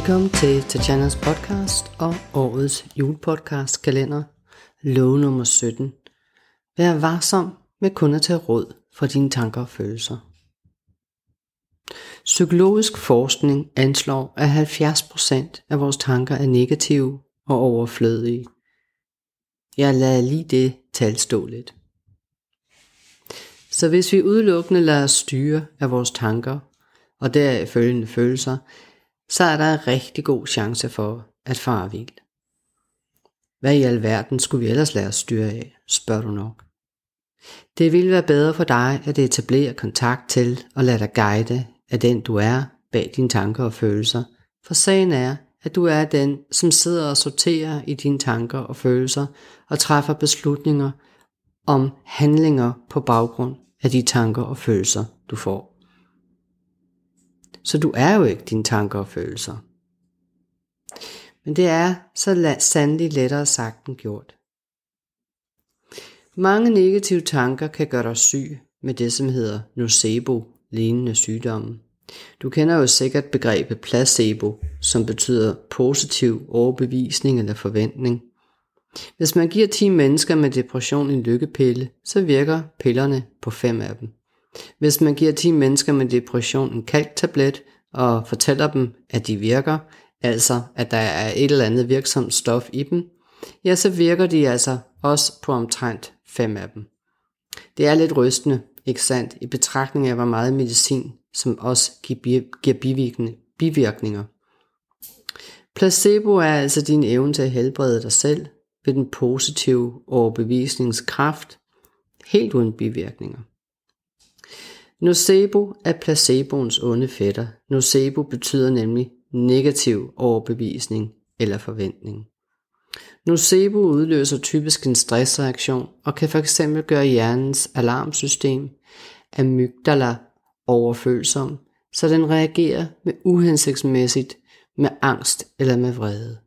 Velkommen til Tatjanas podcast og årets julepodcast kalender, lov nummer 17. Vær varsom med kun at tage råd for dine tanker og følelser. Psykologisk forskning anslår, at 70% af vores tanker er negative og overflødige. Jeg lader lige det tal stå lidt. Så hvis vi udelukkende lader os styre af vores tanker og deraf følgende følelser, så er der en rigtig god chance for at fare vild. Hvad i alverden skulle vi ellers lade os styre af, spørger du nok. Det ville være bedre for dig at etablere kontakt til og lade dig guide af den du er bag dine tanker og følelser, for sagen er, at du er den, som sidder og sorterer i dine tanker og følelser og træffer beslutninger om handlinger på baggrund af de tanker og følelser, du får. Så du er jo ikke dine tanker og følelser. Men det er så sandelig lettere sagt end gjort. Mange negative tanker kan gøre dig syg med det, som hedder nocebo, lignende sygdomme. Du kender jo sikkert begrebet placebo, som betyder positiv overbevisning eller forventning. Hvis man giver 10 mennesker med depression en lykkepille, så virker pillerne på 5 af dem. Hvis man giver 10 mennesker med depression en kalktablet og fortæller dem, at de virker, altså at der er et eller andet virksomt stof i dem, ja, så virker de altså også på omtrent fem af dem. Det er lidt rystende, ikke sandt, i betragtning af hvor meget medicin, som også giver bivirkninger. Placebo er altså din evne til at helbrede dig selv ved den positive overbevisningskraft, helt uden bivirkninger. Nocebo er placeboens onde fætter. Nocebo betyder nemlig negativ overbevisning eller forventning. Nocebo udløser typisk en stressreaktion og kan fx gøre hjernens alarmsystem, amygdala, overfølsom, så den reagerer med uhensigtsmæssigt med angst eller med vrede.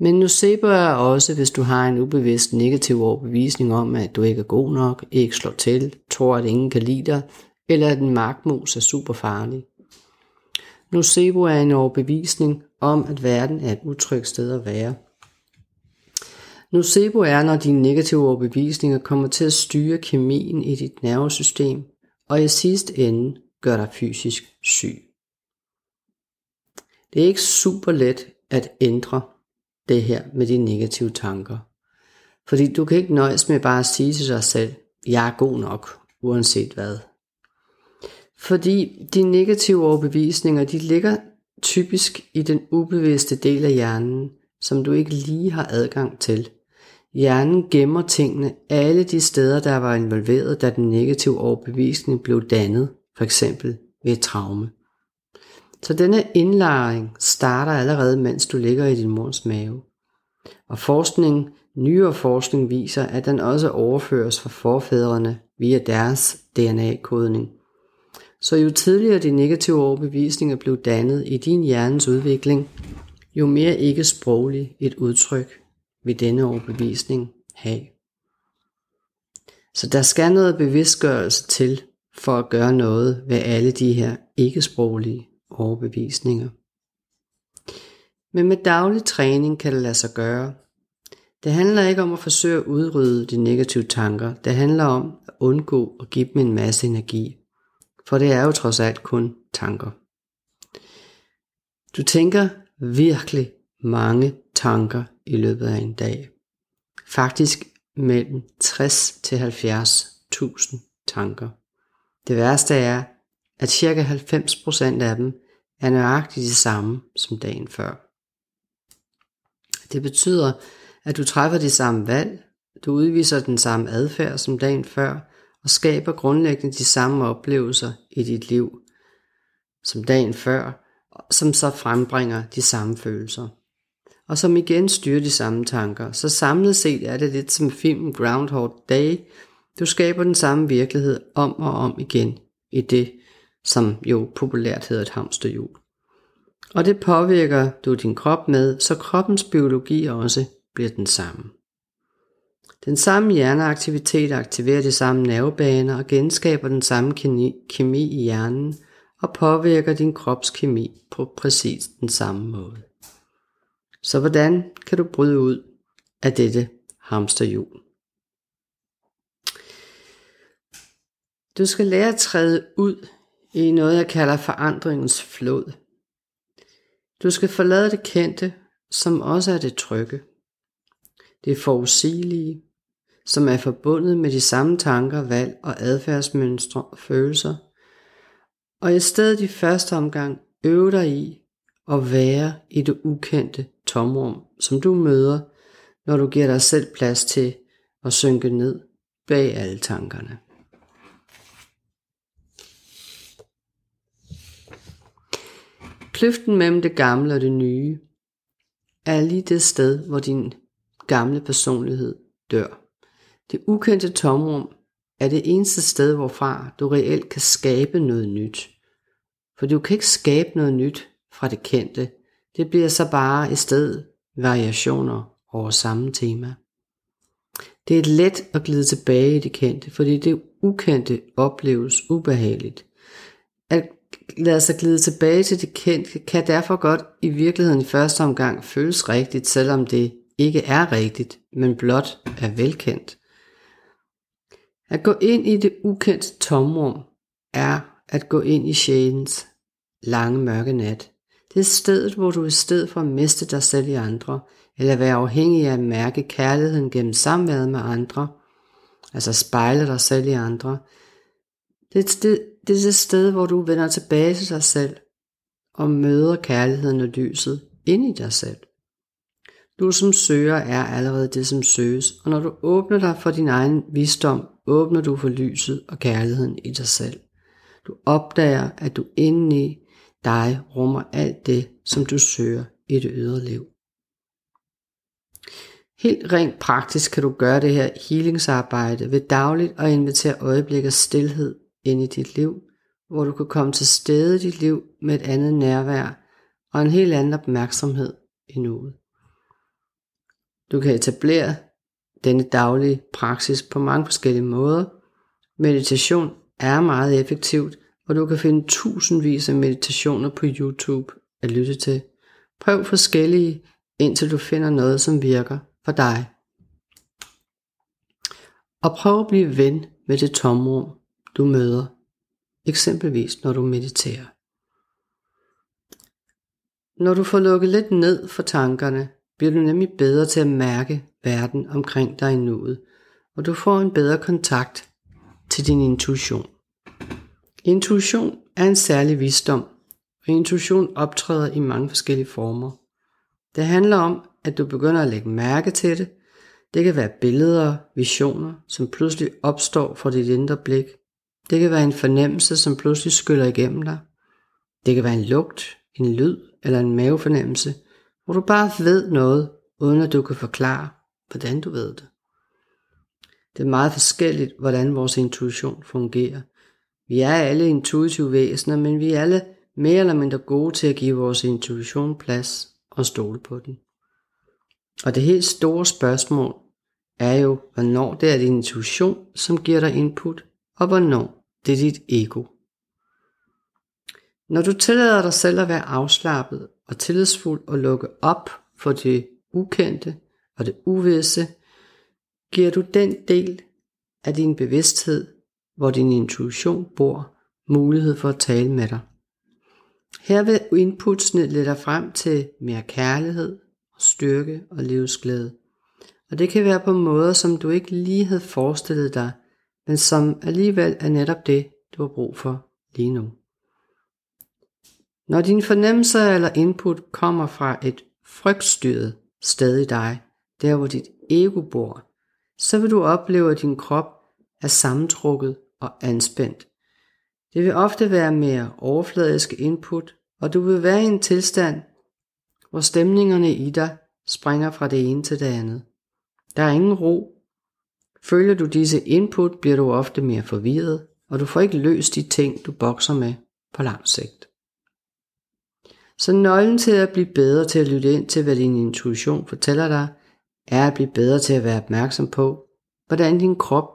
Men nocebo er også, hvis du har en ubevidst negativ overbevisning om, at du ikke er god nok, ikke slår til, tror at ingen kan lide dig, eller at en magtmus er super farlig. Nocebo er en overbevisning om, at verden er et utrygt sted at være. Nocebo er, når dine negative overbevisninger kommer til at styre kemien i dit nervesystem, og i sidste ende gør dig fysisk syg. Det er ikke super let at ændre det her med de negative tanker. Fordi du kan ikke nøjes med bare at sige til dig selv, jeg er god nok, uanset hvad. Fordi de negative overbevisninger, de ligger typisk i den ubevidste del af hjernen, som du ikke lige har adgang til. Hjernen gemmer tingene alle de steder, der var involveret, da den negative overbevisning blev dannet, for eksempel ved et traume. Så denne indlæring starter allerede, mens du ligger i din mors mave. Og forskning, nyere forskning viser, at den også overføres fra forfædrene via deres DNA-kodning. Så jo tidligere de negative overbevisninger blev dannet i din hjernes udvikling, jo mere ikke sproglig et udtryk vil denne overbevisning have. Så der skal noget bevidstgørelse til for at gøre noget ved alle de her ikke-sproglige overbevisninger. Men med daglig træning kan det lade sig gøre. Det handler ikke om at forsøge at udrydde de negative tanker. Det handler om at undgå at give dem en masse energi. For det er jo trods alt kun tanker. Du tænker virkelig mange tanker i løbet af en dag. Faktisk mellem 60 til 70.000 tanker. Det værste er, at ca. 90% af dem er nøjagtigt det samme som dagen før. Det betyder, at du træffer de samme valg, du udviser den samme adfærd som dagen før, og skaber grundlæggende de samme oplevelser i dit liv som dagen før, som så frembringer de samme følelser. Og som igen styrer de samme tanker. Så samlet set er det lidt som filmen Groundhog Day. Du skaber den samme virkelighed om og om igen i det, som jo populært hedder et hamsterhjul. Og det påvirker du din krop med, så kroppens biologi også bliver den samme. Den samme hjerneaktivitet aktiverer de samme nervebaner og genskaber den samme kemi i hjernen, og påvirker din krops kemi på præcis den samme måde. Så hvordan kan du bryde ud af dette hamsterhjul? Du skal lære at træde ud i noget, jeg kalder forandringens flod. Du skal forlade det kendte, som også er det trygge. Det forudsigelige, som er forbundet med de samme tanker, valg og adfærdsmønstre og følelser, og i stedet i første omgang øve dig i at være i det ukendte tomrum, som du møder, når du giver dig selv plads til at synke ned bag alle tankerne. Kløften mellem det gamle og det nye er lige det sted, hvor din gamle personlighed dør. Det ukendte tomrum er det eneste sted, hvorfra du reelt kan skabe noget nyt. For du kan ikke skabe noget nyt fra det kendte. Det bliver så bare i stedet variationer over samme tema. Det er let at glide tilbage i det kendte, fordi det ukendte opleves ubehageligt. At lader sig glide tilbage til det kendte kan derfor godt i virkeligheden i første omgang føles rigtigt, selvom det ikke er rigtigt, men blot er velkendt. At gå ind i det ukendte tomrum er at gå ind i sjælens lange mørke nat. Det er stedet, hvor du i stedet for at miste dig selv i andre, eller være afhængig af at mærke kærligheden gennem samværet med andre, altså spejle dig selv i andre. Det er, et sted, det er det sted, hvor du vender tilbage til dig selv og møder kærligheden og lyset ind i dig selv. Du som søger er allerede det, som søges, og når du åbner dig for din egen visdom, åbner du for lyset og kærligheden i dig selv. Du opdager, at du indeni dig rummer alt det, som du søger i det ydre liv. Helt rent praktisk kan du gøre det her healingsarbejde ved dagligt at invitere øjeblikker stillhed ind i dit liv, hvor du kan komme til stede i dit liv med et andet nærvær og en helt anden opmærksomhed i nuet. Du kan etablere denne daglige praksis på mange forskellige måder. Meditation er meget effektivt, og du kan finde tusindvis af meditationer på YouTube at lytte til. Prøv forskellige, indtil du finder noget, som virker for dig. Og prøv at blive ven med det tomrum, du møder, eksempelvis når du mediterer. Når du får lukket lidt ned for tankerne, bliver du nemlig bedre til at mærke verden omkring dig i nuet, og du får en bedre kontakt til din intuition. Intuition er en særlig visdom, og intuition optræder i mange forskellige former. Det handler om, at du begynder at lægge mærke til det. Det kan være billeder, visioner, som pludselig opstår for dit indre blik. Det kan være en fornemmelse, som pludselig skyller igennem dig. Det kan være en lugt, en lyd eller en mavefornemmelse, hvor du bare ved noget, uden at du kan forklare, hvordan du ved det. Det er meget forskelligt, hvordan vores intuition fungerer. Vi er alle intuitive væsener, men vi er alle mere eller mindre gode til at give vores intuition plads og stole på den. Og det helt store spørgsmål er jo, hvornår det er din intuition, som giver dig input, og hvornår det er dit ego. Når du tillader dig selv at være afslappet og tillidsfuld og lukke op for det ukendte og det uvisse, giver du den del af din bevidsthed, hvor din intuition bor, mulighed for at tale med dig. Her vil inputsene lede dig frem til mere kærlighed, styrke og livsglæde. Og det kan være på måder, som du ikke lige havde forestillet dig, men som alligevel er netop det, du har brug for lige nu. Når dine fornemmelser eller input kommer fra et frygtstyret sted i dig, der hvor dit ego bor, så vil du opleve, at din krop er sammentrukket og anspændt. Det vil ofte være mere overfladiske input, og du vil være i en tilstand, hvor stemningerne i dig springer fra det ene til det andet. Der er ingen ro. Følger du disse input, bliver du ofte mere forvirret, og du får ikke løst de ting, du bokser med på lang sigt. Så nøglen til at blive bedre til at lytte ind til, hvad din intuition fortæller dig, er at blive bedre til at være opmærksom på, hvordan din krop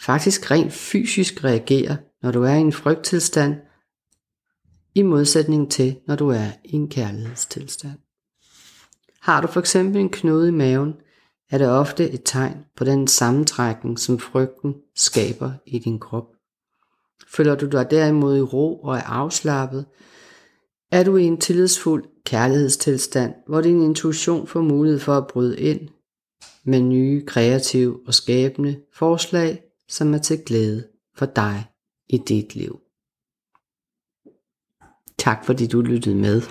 faktisk rent fysisk reagerer, når du er i en frygttilstand, i modsætning til, når du er i en kærlighedstilstand. Har du for eksempel en knude i maven, er det ofte et tegn på den sammentrækning, som frygten skaber i din krop. Føler du dig derimod i ro og er afslappet, er du i en tillidsfuld kærlighedstilstand, hvor din intuition får mulighed for at bryde ind med nye, kreative og skabende forslag, som er til glæde for dig i dit liv. Tak fordi du lyttede med.